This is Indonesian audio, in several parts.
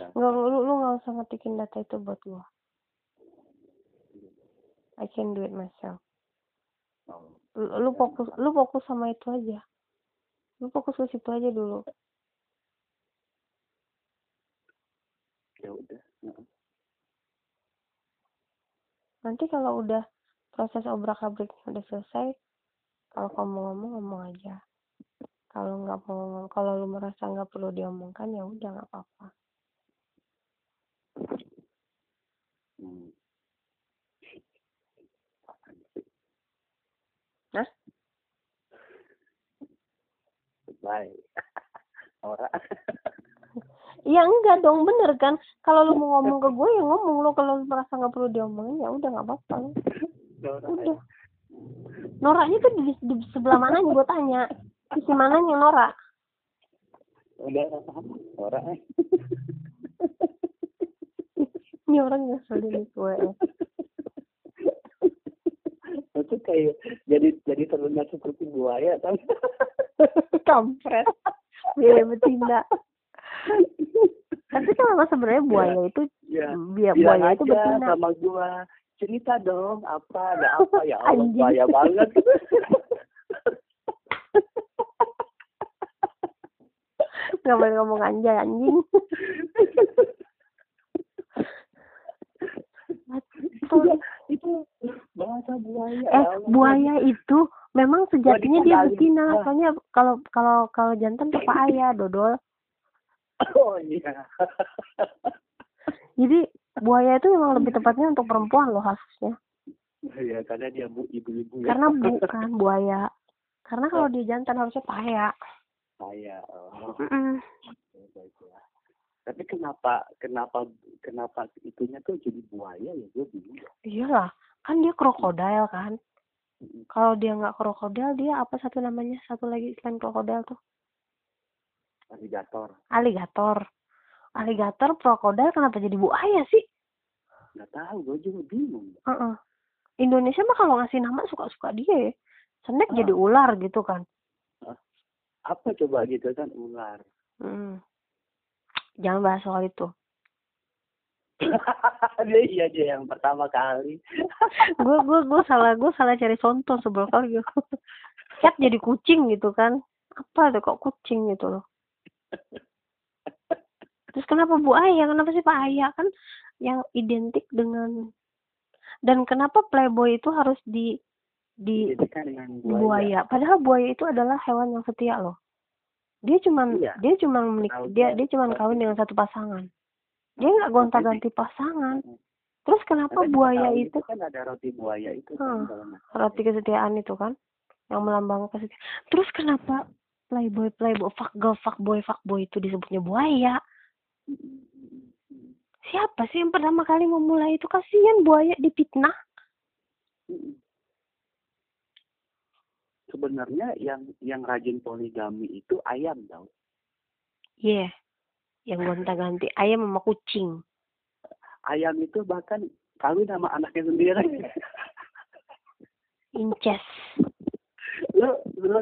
nggak lu lu nggak usah ngetikin data itu buat gua. I can do it myself. Oh. lu, lu fokus lu fokus sama itu aja. Lu fokus ke situ aja dulu. Ya udah. Nanti kalau udah proses obrak abriknya udah selesai kalau kamu ngomong ngomong aja. Kalau nggak mau ngomong kalau lu merasa nggak perlu diomongkan ya udah nggak apa-apa hmm. Hah? Bye. Ora. Iya enggak dong bener kan kalau lu mau ngomong ke gue ya ngomong lu kalau lu merasa nggak perlu diomongin ya udah nggak apa-apa lu Ora. udah noraknya tuh di, di sebelah mana nih gue tanya sisi mana yang norak Udah ora. Ora. ini orang ngeselin gue ya. Itu kayak jadi jadi terlihat seperti buaya kan. Kampret. Biaya betina tapi kan memang sebenarnya buaya itu ya. biar Bilang buaya itu aja betina sama gua cerita dong apa ada apa ya Allah bahaya banget. Nggak boleh ngomong anjay anjing. Itu itu bahasa buaya eh ya buaya itu memang sejatinya dia betina Wah. soalnya kalau kalau kalau jantan pak ayah dodol oh iya jadi buaya itu memang lebih tepatnya untuk perempuan loh khususnya ya karena dia bu ibu-ibu ya karena bukan buaya karena kalau dia jantan harusnya paya saya oh. Mm-mm. baiklah. tapi kenapa kenapa kenapa itunya tuh jadi buaya ya gue bingung iyalah kan dia krokodil kan. Kalau dia nggak krokodil dia apa satu namanya? Satu lagi selain krokodil tuh? Aligator aligator aligator krokodil kenapa jadi buaya sih? Nggak tahu gue juga bingung. Heeh. Indonesia mah kalau ngasih nama suka-suka dia ya. Snack Ah. jadi ular gitu kan. Apa coba gitu kan ular? Hmm. jangan bahas soal itu dia iya dia yang pertama kali. Gue gue gue salah gue salah cari contoh sebelum kali gitu cat jadi kucing gitu kan. Apa tuh kok kucing gitu loh? Terus kenapa buaya kenapa sih pak ayah? Kan yang identik dengan dan kenapa playboy itu harus di di buaya, buaya padahal buaya itu adalah hewan yang setia loh. Dia cuman Iya. dia cuman menik dia. dia cuman kawin dengan satu pasangan dia nggak gonta-ganti pasangan. Mm. terus kenapa buaya Betawi itu? kan ada roti buaya itu kan Hmm. nggak salah. roti kesetiaan itu kan yang melambangkan kesetiaan. Terus kenapa playboy playboy fuck girl fuck boy fuck boy itu disebutnya buaya? Siapa sih yang pertama kali memulai itu? Kasihan buaya dipitnah. Sebenarnya yang yang rajin poligami itu ayam tau. Iya yang gonta-ganti ayam sama kucing. Ayam itu bahkan kawin sama anaknya sendiri. Incest. Lu lu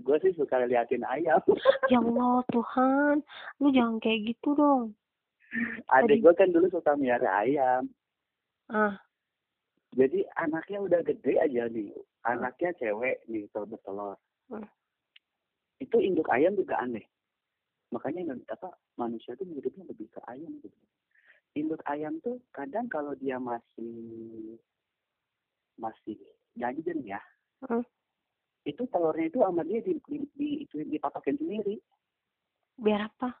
gue sih suka liatin ayam. Ya Allah Tuhan. Lu jangan kayak gitu dong. Adik gue kan dulu suka miara ayam. Ah. Jadi anaknya udah gede aja nih. Anaknya cewek nih telur bertelur Hmm. itu induk ayam juga aneh makanya apa manusia tuh hidupnya lebih ke ayam gitu. Induk ayam tuh kadang kalau dia masih masih ganjen ya Hmm. itu telurnya itu sama dia di, di, di itu dipatokin sendiri. Biar apa?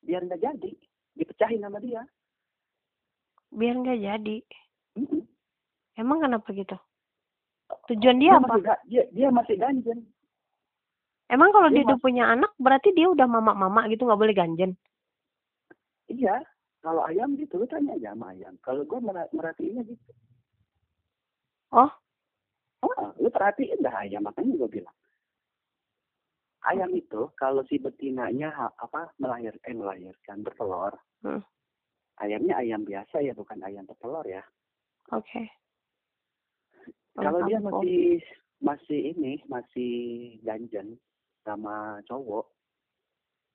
Biar nggak jadi dipecahin sama dia. Biar nggak jadi? Mm-mm. emang kenapa gitu? Tujuan dia apa? masih dia, dia masih ganjen emang kalau dia dia udah punya anak berarti dia udah mama-mama gitu nggak boleh ganjen iya kalau ayam gitu lu tanya aja sama ayam kalau gue merhatiin gitu oh Oh, lu perhatiin dah ayam makanya gue bilang. Ayam itu kalau si betinanya apa melahir eh melahirkan bertelur. Hmm. Ayamnya ayam biasa ya bukan ayam bertelur ya. oke Kalau dia masih masih ini masih ganjen sama cowok.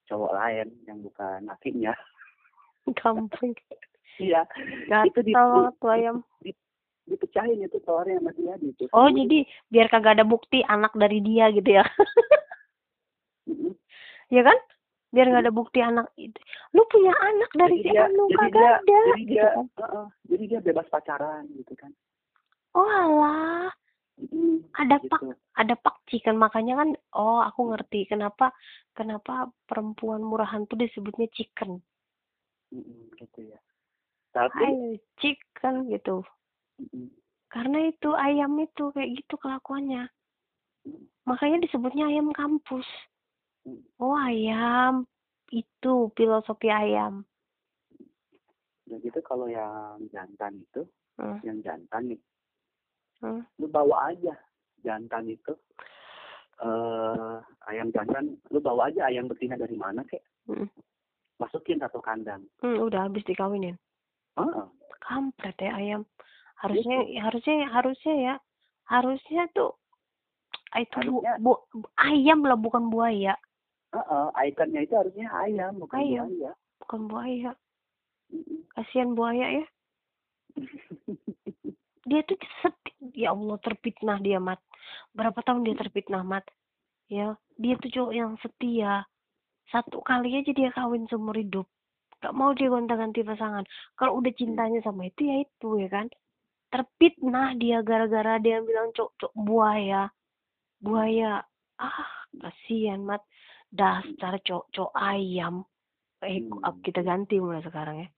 Cowok lain yang bukan lakinya. Kampung iya. Itu di, tuh ayam. di- dipecahin itu telurnya sama dia gitu. Oh jadi biar kagak ada bukti anak dari dia gitu ya. Mm-mm. ya kan? Biar nggak ada bukti anak itu. Lu punya anak dari si jadi dia Anu jadi kagak dia ada jadi gitu dia kan. uh-uh, jadi dia bebas pacaran gitu kan. Oh alah Ada gitu. pak ada pakci kan makanya kan oh aku ngerti kenapa kenapa perempuan murahan tuh disebutnya chicken. Gitu ya. Tapi Hai chicken gitu. Karena itu ayam itu kayak gitu kelakuannya. Makanya disebutnya ayam kampus. Oh ayam. Itu filosofi ayam. Udah gitu kalau yang jantan itu hmm. yang jantan nih Hmm. lu bawa aja jantan itu. Eh ayam jantan lu bawa aja ayam betina dari mana kek? Hmm. masukin satu kandang. Hmm, udah habis dikawinin? Heeh. kampret ya ayam. Harusnya harusnya harusnya ya harusnya tuh itu bu, Harusnya- bu, bu- ayam lah bukan buaya. Heeh, ikonnya itu harusnya ayam bukan Ayam. buaya. Bukan buaya. Kasihan buaya ya. Dia tuh ya Allah terfitnah dia mat. Berapa tahun dia terfitnah mat? Ya dia tuh cowok yang setia. Satu kali aja dia kawin seumur hidup. Gak mau dia gonta-ganti pasangan. Kalau udah cintanya sama itu ya itu ya kan? Terfitnah dia gara-gara dia bilang cok cok buaya. Buaya. Ah kasihan mat. Dasar cok cok ayam. Eh Hmm. kita ganti mulai sekarang ya.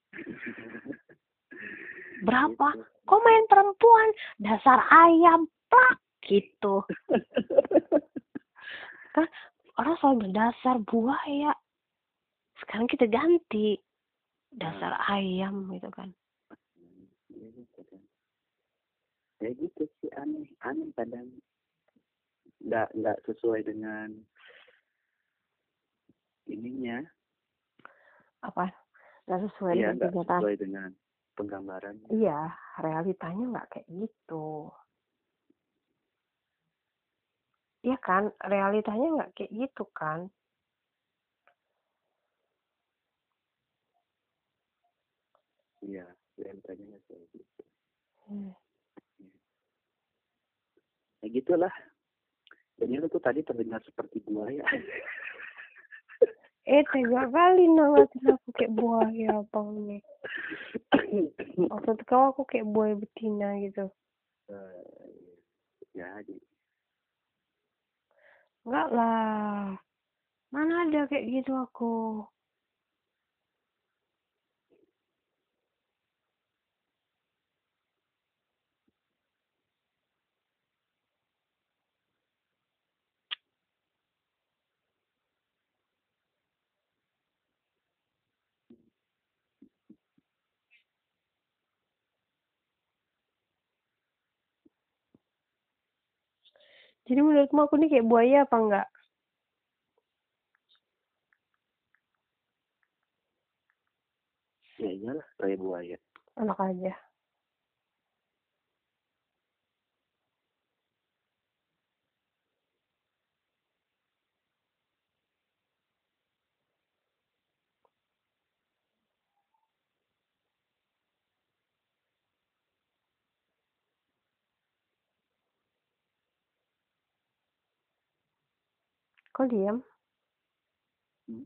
Berapa? Gitu. Kok main perempuan? Dasar ayam plak gitu. Kan orang selalu bilang, dasar buaya. Sekarang kita ganti. Dasar ayam gitu kan. Ya gitu kan. Ya gitu sih aneh, aneh kadang. Nggak nggak sesuai dengan ininya, apa? Nggak sesuai ya dengan nggak sesuai dengan penggambaran. iya realitanya nggak kayak gitu Iya kan realitanya nggak kayak gitu kan Iya, realitanya nggak kayak gitu. Hmm. Ya gitulah. Dan itu tuh tadi terdengar seperti buaya. eh tega kali nangatin aku kayak buaya bang nih maksud kau aku kayak buaya betina gitu Eh, ya, di- Enggak lah. Mana ada kayak gitu aku. Jadi menurutmu aku nih kayak buaya apa enggak? ya iyalah kayak buaya. Enak aja. Kok diam? Hmm?